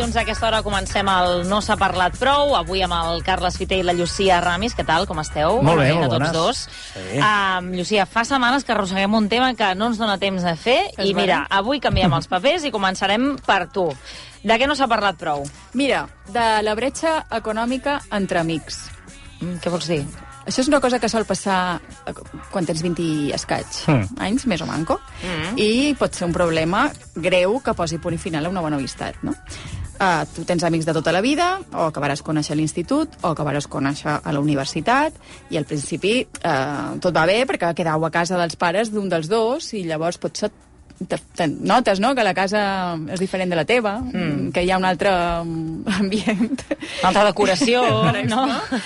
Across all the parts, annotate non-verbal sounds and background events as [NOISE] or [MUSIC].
Dilluns a aquesta hora comencem el No s'ha parlat prou. Avui amb el Carles Fiter i la Llucia Ramis. Què tal, com esteu? Molt bé, molt a tots bones. dos. Sí. Um, Llucia, fa setmanes que arrosseguem un tema que no ens dona temps de fer És i mira, avui canviem els papers i començarem per tu. De què no s'ha parlat prou? Mira, de la bretxa econòmica entre amics. Mm, què vols dir? Això és una cosa que sol passar eh, quan tens 20 i escaig Mm. anys, més o manco, Mm. i pot ser un problema greu que posi punt i final a una bona amistat, no? Uh, tu tens amics de tota la vida, o acabaràs conèixer l'institut, o acabaràs conèixer a la universitat, i al principi uh, tot va bé perquè quedau a casa dels pares d'un dels dos, i llavors potser notes no? que la casa és diferent de la teva, mm. que hi ha un altre mm, [LAUGHS] ambient. Una altra decoració, [LAUGHS] no? exemple.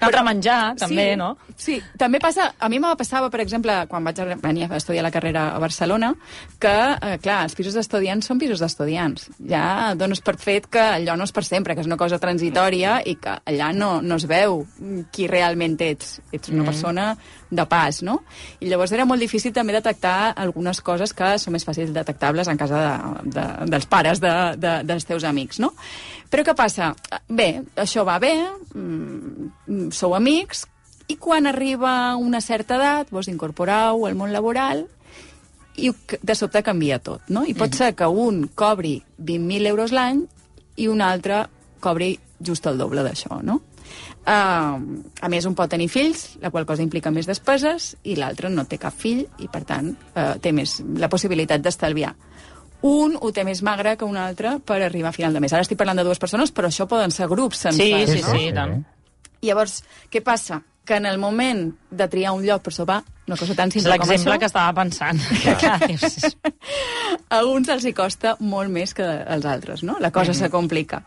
Un altre menjar, també, sí, no? Sí, també passa... A mi me passava, per exemple, quan vaig venir a estudiar la carrera a Barcelona, que, eh, clar, els pisos d'estudiants són pisos d'estudiants. Ja dones per fet que allò no és per sempre, que és una cosa transitòria i que allà no, no es veu qui realment ets. Ets una Mm. persona de pas, no? I llavors era molt difícil també detectar algunes coses que són més fàcils detectables en casa de, de, dels pares de, de, dels teus amics, no? Però què passa? Bé, això va bé, mm, sou amics, i quan arriba una certa edat vos incorporau al món laboral i de sobte canvia tot, no? I pot ser que un cobri 20.000 euros l'any i un altre cobri just el doble d'això, no? Uh, a més, un pot tenir fills, la qual cosa implica més despeses, i l'altre no té cap fill i, per tant, uh, té més la possibilitat d'estalviar. Un ho té més magre que un altre per arribar a final de mes. Ara estic parlant de dues persones, però això poden ser grups Sí, sencers, sí, no? sí, i tant. Llavors, què passa? Que en el moment de triar un lloc per sopar, una cosa tan simple com l'exemple això, que estava pensant. [LAUGHS] Clar, dius, a uns els hi costa molt més que als altres, no? La cosa se complica.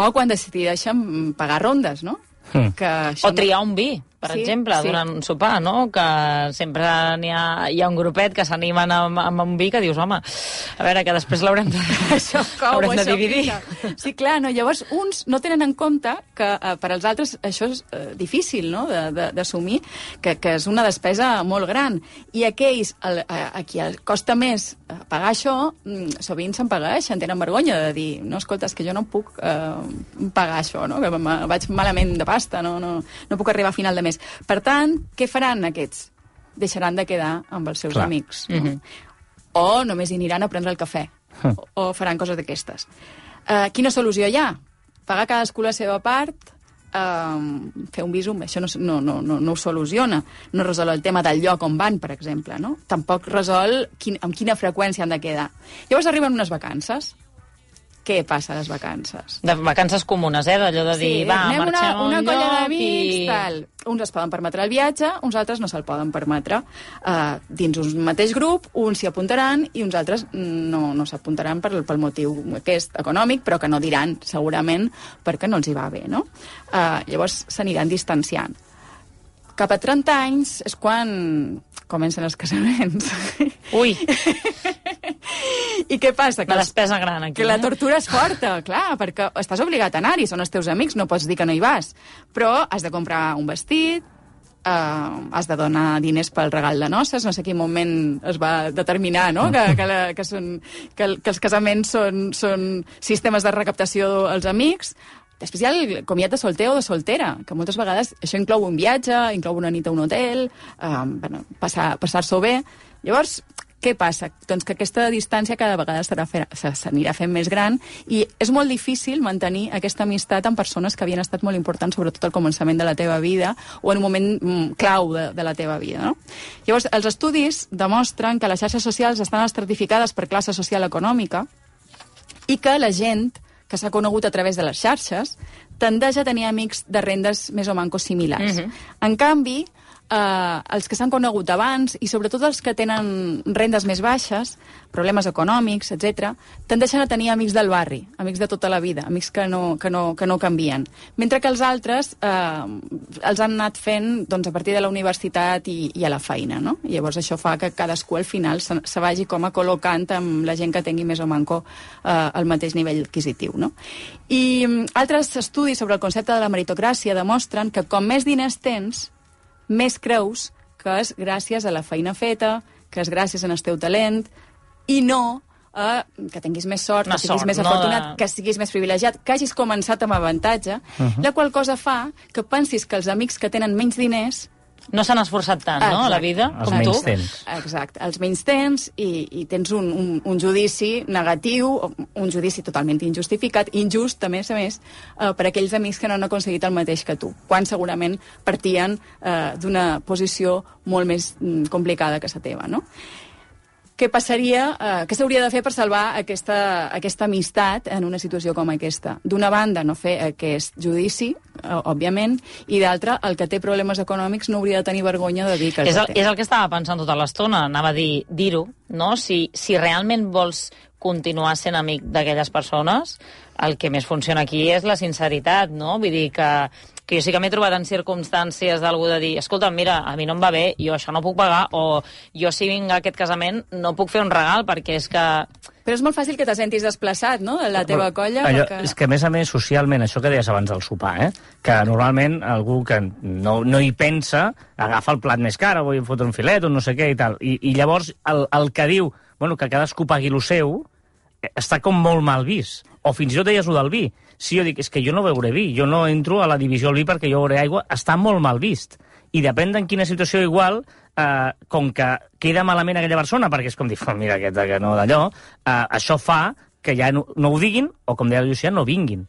O quan decideixen pagar rondes, no? Mm. Que això O triar un vi, per Sí, exemple, sí. durant un sopar, no? Que sempre n'hi ha, hi ha un grupet que s'animen amb, amb un vi que dius, home, a veure, que després l'haurem de, [LAUGHS] això cou, l'haurem de dividir. pica. Sí, clar, no? llavors uns no tenen en compte que eh, per als altres això és eh, difícil no? d'assumir, que, que és una despesa molt gran. I aquells el, a, a qui el costa més eh, pagar això, mm, sovint se'n pagueixen, tenen vergonya de dir, no, escolta, és que jo no puc eh, pagar això, no? que vaig malament de pasta, no, no, no puc arribar a final de mes. Per tant, què faran aquests? Deixaran de quedar amb els seus Clar. amics. No? Mhm. o només hi aniran a prendre el cafè, o, o faran coses d'aquestes. Uh, quina solució hi ha? Pagar cadascú la seva part, uh, fer un visum, això no, no, no, no, no ho soluciona. No resol el tema del lloc on van, per exemple. No? Tampoc resol quin, amb quina freqüència han de quedar. Llavors arriben unes vacances. Què passa a les vacances? De vacances comunes, eh? D'allò de dir, va, anem marxem una, una colla d'amics, i... tal. Uns es poden permetre el viatge, uns altres no se'l poden permetre. Uh, dins un mateix grup, uns s'hi apuntaran i uns altres no, no s'apuntaran per, pel motiu aquest econòmic, però que no diran segurament perquè no els hi va bé, no? Uh, llavors s'aniran distanciant. Cap a 30 anys és quan comencen els casaments. Ui, [LAUGHS] I què passa? la els- despesa gran aquí. que la eh? tortura és forta, [LAUGHS] clar, perquè estàs obligat a anar-hi, són els teus amics, no pots dir que no hi vas. Però has de comprar un vestit, eh, has de donar diners pel regal de noces, no sé quin moment es va determinar no? que, que, la, que, són, que, que els casaments són, són sistemes de recaptació als amics, Després hi ha el comiat de solter o de soltera, que moltes vegades això inclou un viatge, inclou una nit a un hotel, eh, bueno, passar- passar-s'ho bé. Llavors, què passa? Doncs que aquesta distància cada vegada s'anirà fent més gran i és molt difícil mantenir aquesta amistat amb persones que havien estat molt importants, sobretot al començament de la teva vida o en un moment mm, clau de, de la teva vida. No? Llavors, els estudis demostren que les xarxes socials estan estratificades per classe social econòmica i que la gent que s'ha conegut a través de les xarxes tendeix a tenir amics de rendes més o manco similars. Mhm. En canvi, eh, els que s'han conegut abans i sobretot els que tenen rendes més baixes, problemes econòmics, etc, tendeixen a tenir amics del barri, amics de tota la vida, amics que no, que no, que no canvien. Mentre que els altres eh, els han anat fent doncs, a partir de la universitat i, i a la feina. No? I llavors això fa que cadascú al final se, se vagi com a col·locant amb la gent que tingui més o manco eh, el mateix nivell adquisitiu. No? I mm, altres estudis sobre el concepte de la meritocràcia demostren que com més diners tens, més creus que és gràcies a la feina feta, que és gràcies al teu talent, i no a que tinguis més sort, Una que siguis sort, més no afortunat, de- que siguis més privilegiat, que hagis començat amb avantatge, la qual cosa fa que pensis que els amics que tenen menys diners No s'han esforçat tant, no, a la Exacte. vida, Els com menys tu. temps. Exacte, els menys temps i, i tens un, un, un judici negatiu, un judici totalment injustificat, injust, a més a més, eh, per aquells amics que no han aconseguit el mateix que tu, quan segurament partien eh, d'una posició molt més mm, complicada que la teva, no? Què passaria, eh, què s'hauria de fer per salvar aquesta, aquesta amistat en una situació com aquesta? D'una banda, no fer aquest judici, eh, òbviament, i d'altra, el que té problemes econòmics no hauria de tenir vergonya de dir que És el, té. és el que estava pensant tota l'estona, anava a dir dir-ho, no? Si, si realment vols continuar sent amic d'aquelles persones, el que més funciona aquí és la sinceritat, no? Vull dir que, que jo sí que m'he trobat en circumstàncies d'algú de dir, escolta, mira, a mi no em va bé, jo això no puc pagar, o jo si vinc a aquest casament no puc fer un regal perquè és que... Però és molt fàcil que te sentis desplaçat, no?, la teva colla. Allò, perquè... És que, a més a més, socialment, això que deies abans del sopar, eh? que normalment algú que no, no hi pensa agafa el plat més car, o vull fotre un filet, o no sé què i tal. I, i llavors el, el que diu bueno, que cadascú pagui lo seu eh, està com molt mal vist. O fins i tot deies ho del vi. Si jo dic, és que jo no beuré vi, jo no entro a la divisió del vi perquè jo beuré aigua, està molt mal vist. I depèn d'en quina situació igual, eh, com que queda malament aquella persona, perquè és com dir, "Oh, mira aquest que no d'allò, eh, això fa que ja no, no ho diguin, o com deia el Llucià, no vinguin.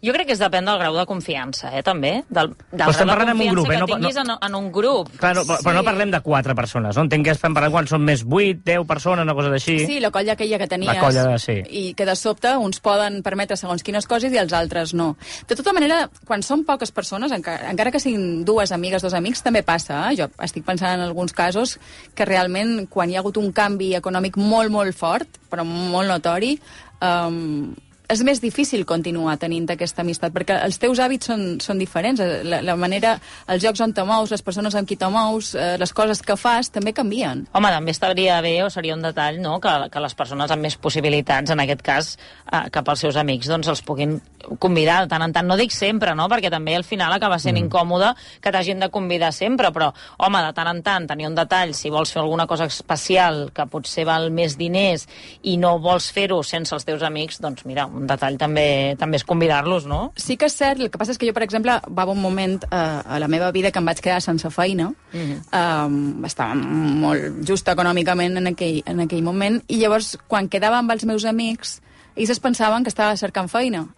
Jo crec que es depèn del grau de confiança, eh, també. Del, del Però estem de parlant en un grup, eh, no no- en, en un grup. Clar, no, però, però no parlem de quatre persones, no? Entenc que estem parlant quan són més 8, 10 persones, una cosa d'així. Sí, la colla aquella que tenies. La colla, sí. I que de sobte uns poden permetre segons quines coses i els altres no. De tota manera, quan són poques persones, encara, encara que siguin dues amigues, dos amics, també passa. Eh? Jo estic pensant en alguns casos que realment, quan hi ha hagut un canvi econòmic molt, molt fort, però molt notori, um, és més difícil continuar tenint aquesta amistat, perquè els teus hàbits són, són diferents. La, la manera, els jocs on te mous, les persones amb qui te mous, eh, les coses que fas, també canvien. Home, també estaria bé, o seria un detall, no?, que, que les persones amb més possibilitats, en aquest cas, eh, cap als seus amics, doncs els puguin convidar de tant en tant. No dic sempre, no?, perquè també al final acaba sent mm. incòmode que t'hagin de convidar sempre, però, home, de tant en tant, tenir un detall, si vols fer alguna cosa especial que potser val més diners i no vols fer-ho sense els teus amics, doncs mira, un detall també també és convidar-los, no? Sí que és cert, el que passa és que jo, per exemple, va haver un moment eh, a la meva vida que em vaig quedar sense feina, mm -hmm. um, estava molt just econòmicament en aquell, en aquell moment, i llavors, quan quedava amb els meus amics, ells es pensaven que estava cercant feina. [LAUGHS]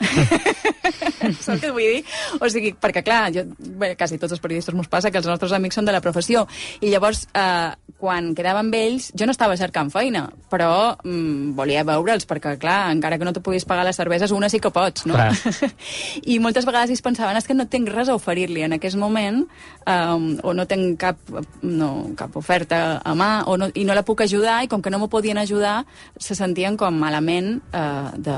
Saps què vull dir? O sigui, perquè clar, jo, bé, quasi tots els periodistes mos passa que els nostres amics són de la professió, i llavors, eh, quan quedava amb ells, jo no estava cercant feina, però mm, volia veure'ls, perquè clar, encara que no te puguis pagar les cerveses, una sí que pots, no? [LAUGHS] I moltes vegades ells pensaven és que no tinc res a oferir-li en aquest moment um, o no tinc cap, no, cap oferta a mà o no, i no la puc ajudar i com que no m'ho podien ajudar se sentien com malament uh, de,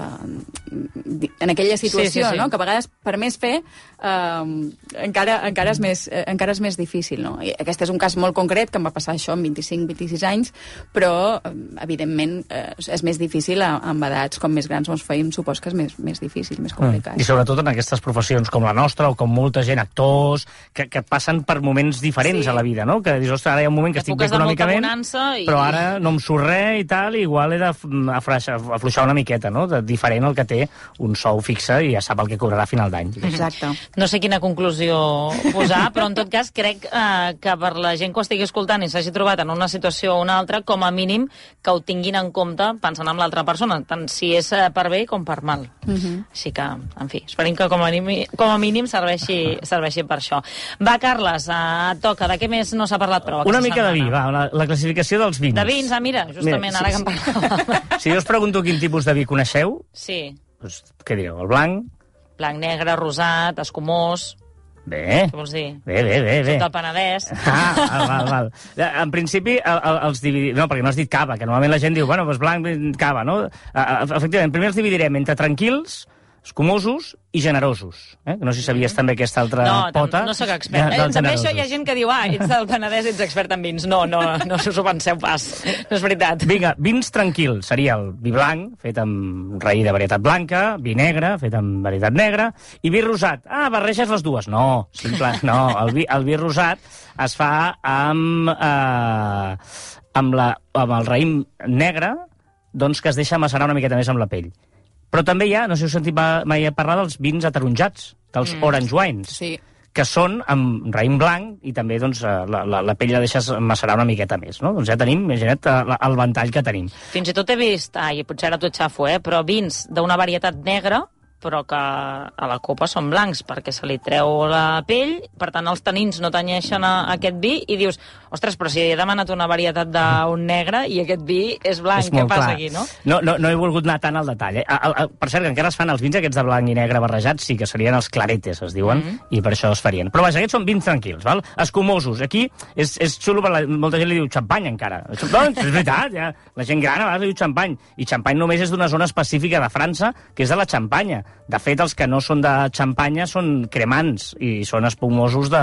de, en aquella situació, Sí, sí, sí. no? que a vegades per més fer um, encara, encara, és més, eh, encara és més difícil. No? I aquest és un cas molt concret que em va passar això amb 25-26 anys, però eh, evidentment eh, és més difícil amb edats com més grans mos feim, supos que és més, més difícil, més complicat. Mm. I sobretot en aquestes professions com la nostra o com molta gent, actors, que, que passen per moments diferents Sí. a la vida, no? Que dius, ostres, ara hi ha un moment que estic bé econòmicament, i- però ara no em surt res i tal, i igual he d'afluixar una miqueta, no? De, diferent el que té un sou fixe i ja sap el que cobrarà a final d'any. Exacte. No sé quina conclusió posar, però en tot cas crec eh, que per la gent que ho estigui escoltant i s'hagi trobat en una situació o una altra, com a mínim que ho tinguin en compte pensant en l'altra persona, tant si és eh, per bé com per mal. Uh -huh. Així que, en fi, esperem que com a, mínim, com a mínim serveixi, serveixi per això. Va, Carles, eh, et toca. De què més no s'ha parlat prou Una mica de vi, setmana? va, la, la classificació dels vins. De vins, ah, mira, justament, ara que en parlàvem. [LAUGHS] Si jo us pregunto quin tipus de vi coneixeu, Sí, doncs, què direu? El blanc, blanc, negre, rosat, escumós... Bé. Què vols dir? Bé, bé, bé, bé. Sud del Penedès. [LAUGHS] Ah, val, val. En principi, el, el, els dividim... No, perquè no has dit cava, que normalment la gent diu, bueno, doncs blanc, cava, no? Uh, efectivament, primer els dividirem entre tranquils, escumosos i generosos. Eh? No sé si sabies també aquesta altra No, pota. no sóc expert. de- Eh, dels també això hi ha gent que diu, ah, ets del Penedès, ets expert en vins. No, no, no us ho penseu pas. No és veritat. Vinga, vins tranquils. Seria el vi blanc, fet amb raïm de varietat blanca, vi negre, fet amb varietat negra, i vi rosat. Ah, barreges les dues. No, simple, no. El vi, el vi rosat es fa amb, eh, amb, la, amb el raïm negre, doncs que es deixa macerar una miqueta més amb la pell. Però també hi ha, no sé si heu sentit ma- mai parlar dels vins ataronjats, dels mm. orange wines Sí. que són amb raïm blanc i també doncs, eh, la, la, la pell la deixes macerar una miqueta més. No? Doncs ja tenim, imagina't, eh, la- el ventall que tenim. Fins i tot he vist, ai, potser ara t'ho xafo, eh, però vins d'una varietat negra, però que a la copa són blancs, perquè se li treu la pell, per tant els tanins no tanyeixen a, a aquest vi, i dius, ostres, però si he demanat una varietat d'un negre i aquest vi és blanc, és què passa clar. aquí, no? No, no? no he volgut anar tant al detall. Eh? A, a, per cert, que encara es fan els vins aquests de blanc i negre barrejats, sí que serien els claretes, es diuen, Mhm. i per això es farien. Però vaja, aquests són vins tranquils, val? escumosos. Aquí és, és xulo, perquè la, molta gent li diu xampany encara. Doncs, és veritat, ja. la gent gran a vegades li diu xampany. I xampany només és d'una zona específica de França, que és de la Xampanya. De fet, els que no són de Xampanya són cremants i són espumosos de,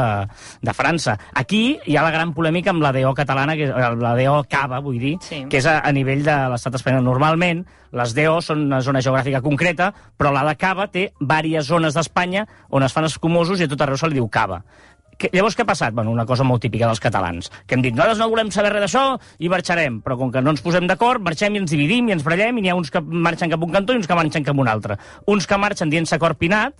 de França. Aquí hi ha la gran polèmica amb la DO catalana, que, és- la DO cava, vull dir, Sí. que és a, a nivell de l'estat espanyol. Normalment, les DO són una zona geogràfica concreta, però la de Cava té diverses zones d'Espanya on es fan escumosos i a tot arreu se li diu Cava. Que, llavors, què ha passat? Bueno, una cosa molt típica dels catalans, que hem dit, nosaltres no volem saber res d'això i marxarem, però com que no ens posem d'acord, marxem i ens dividim i ens barallem i n'hi ha uns que marxen cap un cantó i uns que marxen cap a un altre. Uns que marxen dient-se cor pinat,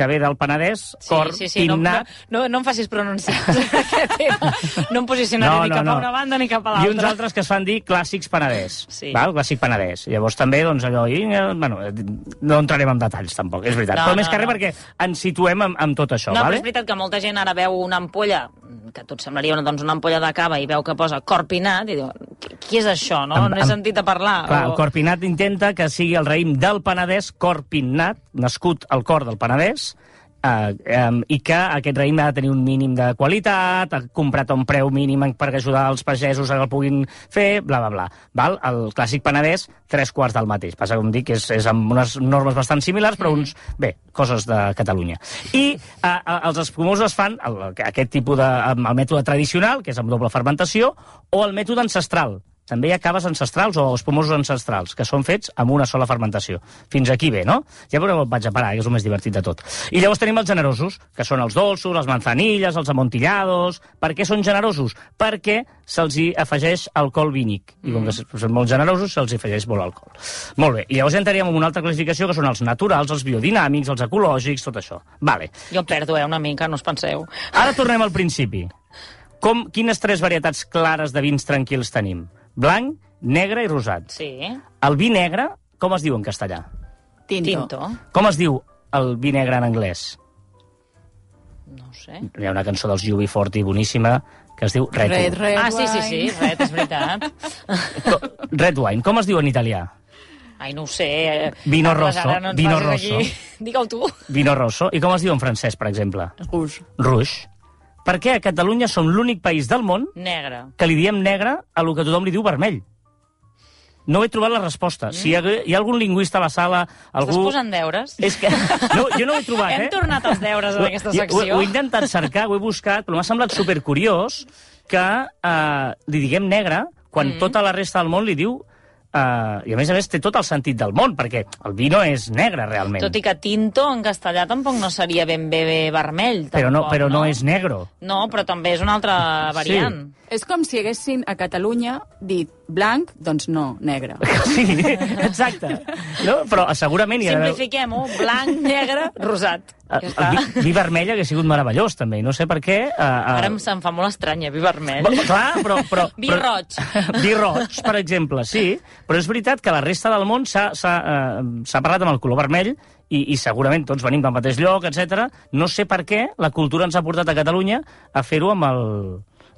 que ve del Penedès, Sí, cor sí, sí, no, no, no, no em facis pronunciar [LAUGHS] aquest tema. No em posicionaré ni cap a una banda ni cap a I uns l'altra. altres que es fan dir clàssics penedès. Sí. Val? Clàssic penedès. Llavors també, doncs, allò... I, eh, bueno, no entrarem en detalls, tampoc, és veritat. No, Però més no, que res no. perquè ens situem amb, amb tot això, No, vale? és veritat que molta gent ara veu una ampolla, que et semblaria una, doncs, una ampolla de cava i veu que posa corpinat i diu, qui, és això, no? Amb- no he sentit a parlar. Clar, o... el Corpinat intenta que sigui el raïm del Penedès, Corpinat, nascut al cor del Penedès, eh, eh, i que aquest raïm ha de tenir un mínim de qualitat, ha comprat a un preu mínim per ajudar els pagesos a que el puguin fer, bla, bla, bla. Val? El clàssic penedès, tres quarts del mateix. Passa, com dic, és, és amb unes normes bastant similars, però uns, bé, coses de Catalunya. I eh, eh, els espumosos es fan el, aquest tipus de, amb el mètode tradicional, que és amb doble fermentació, o el mètode ancestral, també hi ha caves ancestrals o espumosos ancestrals, que són fets amb una sola fermentació. Fins aquí bé, no? Ja veureu on vaig a parar, que és el més divertit de tot. I llavors tenim els generosos, que són els dolços, les manzanilles, els amontillados... Per què són generosos? Perquè se'ls hi afegeix alcohol vínic. I com que són molt generosos, se'ls hi afegeix molt alcohol. Molt bé. I llavors entraríem en una altra classificació, que són els naturals, els biodinàmics, els ecològics, tot això. Vale. Jo perdo, eh, una mica, no us penseu. Ara tornem al principi. Com, quines tres varietats clares de vins tranquils tenim? Blanc, negre i rosat. Sí, El vi negre, com es diu en castellà? Tinto. tinto. Com es diu el vi negre en anglès? No ho sé. Hi ha una cançó dels UB40 boníssima que es diu Red, Red, red Ah, sí, sí, sí, ret, és veritat. Red wine. Com es diu en italià? Ai, no ho sé. eh, Vino rosso, no vino rosso. [LAUGHS] Digue-ho tu. Vino rosso. I com es diu en francès, per exemple? Rouge. Rouge. Per què a Catalunya som l'únic país del món Negre. que li diem negre a lo que tothom li diu vermell? No he trobat la resposta. Si hi ha, hi ha algun lingüista a la sala... Algú... Estàs posant deures? És que... [LAUGHS] No, jo no ho he trobat, Hem eh? tornat als deures en aquesta secció. Ho, ho he intentat cercar, ho he buscat, però m'ha semblat supercuriós que eh, li diguem negre quan Mm. tota la resta del món li diu... Eh, I a més a més té tot el sentit del món, perquè el vi no és negre realment. Tot i que tinto en castellà tampoc no seria ben bé, bé vermell. Tampoc, però no, però no és negro. No, però també és una altra variant. És com si haguessin a Catalunya dit blanc, doncs no, negre. [LAUGHS] Sí, exacte. No? Però segurament hi ha. Simplifiquem-ho. Blanc, negre, rosat. Ja El està. vi, vi vermell hauria sigut meravellós, també. i No sé per què... Uh, uh, Ara em se'm fa molt estranya, vi vermell. Bo- Clar, però... però Vi però- roig. [LAUGHS] Vi roig, per exemple, sí. Però és veritat que la resta del món s'ha s'ha, eh, s'ha parlat amb el color vermell i, i segurament tots venim del mateix lloc, etc. No sé per què la cultura ens ha portat a Catalunya a fer-ho amb el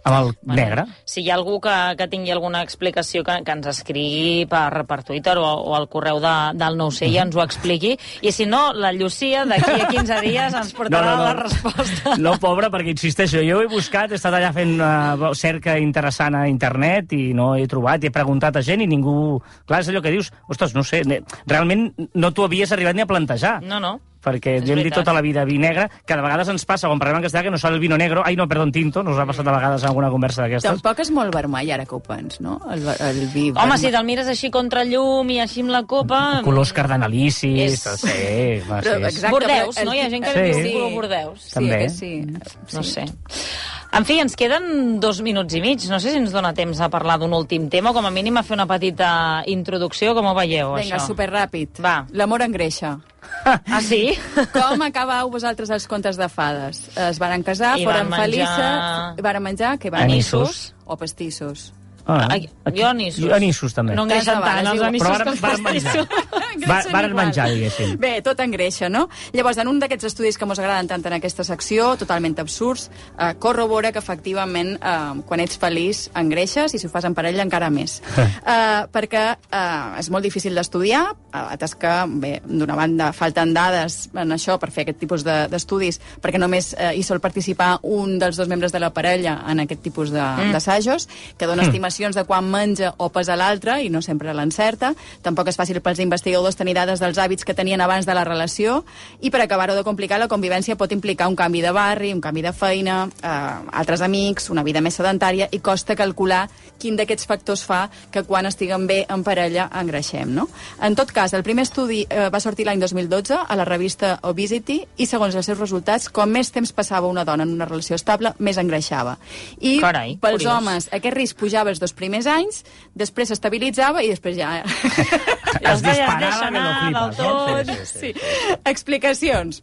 Amb el negre. Si hi ha algú que, que tingui alguna explicació, que, que ens escrigui per, per Twitter o, o al correu de, del nou sé i ens ho expliqui. I si no, la Llucia, d'aquí a 15 dies, ens portarà la resposta. No, pobra, perquè insisteixo, jo he buscat, he estat allà fent una cerca interessant a internet i no he trobat, i he preguntat a gent i ningú... Clar, és allò que dius, ostres, no sé, realment no t'ho havies arribat ni a plantejar. No, no. Perquè És jo hem dit tota la vida vi negre, que de vegades ens passa, quan parlem en castellà, que no sap el vino negro, ai no, perdó, tinto, nos ha passat a vegades en alguna conversa d'aquestes. Tampoc és molt vermell, ara que ho pens, no? El, el vi Home, vermell. si te'l mires així contra llum i així amb la copa... Colors cardenalicis, És- sí, va, Però, sí. exacte, Bordeus, però el no? Hi ha gent que Sí. sí. diu color bordeus. Sí, També. que sí. No sé. En fi, ens queden dos minuts i mig. No sé si ens dona temps a parlar d'un últim tema o com a mínim a fer una petita introducció. Com ho veieu, Vinga, això? superràpid. Va. L'amor engreixa. Ah, sí? [LAUGHS] Com acabau vosaltres els contes de fades? Es varen casar, I foren van menjar- felices, varen menjar, què van? Anissos. O pastissos. Ah, Ai, jo anissos. Jo anissos, també. No engreixen tant els anissos Però que varen- menjar. [LAUGHS] Va, varen menjar, diguéssim. Bé, tot engreixa, no? Llavors, en un d'aquests estudis que mos agraden tant en aquesta secció, totalment absurds, eh, corrobora que efectivament eh, quan ets feliç engreixes i si ho fas en parella encara més. [LAUGHS] eh, perquè eh, és molt difícil d'estudiar, eh, atès que, bé, d'una banda, falten dades en això per fer aquest tipus de- d'estudis, perquè només eh, hi sol participar un dels dos membres de la parella en aquest tipus Mm. d'assajos, que dona estimacions de quan menja o pesa l'altre i no sempre l'encerta. Tampoc és fàcil pels investigadors tenir dades dels hàbits que tenien abans de la relació i per acabar-ho de complicar, la convivència pot implicar un canvi de barri, un canvi de feina, eh, altres amics, una vida més sedentària i costa calcular quin d'aquests factors fa que quan estiguem bé en parella engreixem, no? En tot cas, el primer estudi eh, va sortir l'any 2012 a la revista Obesity i segons els seus resultats, com més temps passava una dona en una relació estable, més engreixava. I Carai, pels curiós. homes aquest risc pujava els dos primers anys, després s'estabilitzava i després ja... [LAUGHS] Ja Es es disparava deixa anar del no? tot. Sí, sí, sí. Sí. Explicacions.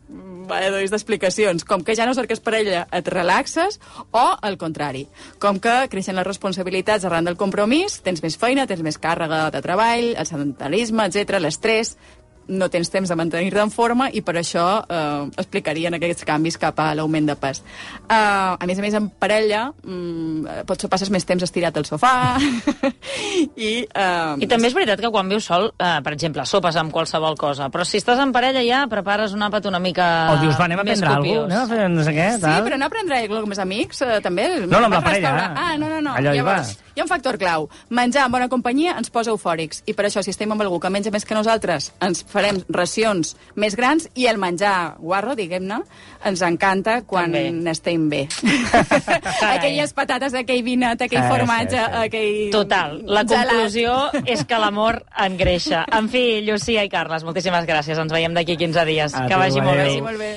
Doncs d'explicacions. Com que ja no cerques parella, et relaxes, o al contrari. Com que creixen les responsabilitats arran del compromís, tens més feina, tens més càrrega de treball, el sedentarisme, etc, l'estrès, no tens temps de mantenir-te en forma i per això eh, explicarien aquests canvis cap a l'augment de pes. Eh, a més a més, en parella, mm, potser passes més temps estirat al sofà [LAUGHS] i... Eh, I també és veritat que quan vius sol, eh, per exemple, sopes amb qualsevol cosa, però si estàs en parella ja prepares un àpat una mica O dius, va, anem a prendre alguna cosa, anem a fer no sé què, Sí, tal. però no prendre alguna com els amics, eh, també. No, no, amb la a parella, restaurar- ah. Ah, no, no, no. Allò hi Llavors, va. hi ha un factor clau. Menjar en bona companyia ens posa eufòrics. I per això, si estem amb algú que menja més que nosaltres, ens farem racions més grans i el menjar guarro, diguem-ne, ens encanta quan També. estem bé. [LAUGHS] Aquelles patates, aquell vinet, aquell Sí, formatge, sí, sí. aquell... Total, la gelat. conclusió és que l'amor engreixa. En fi, Llucia i Carles, moltíssimes gràcies. Ens veiem d'aquí 15 dies. A que vagi molt bé. Vagi molt bé.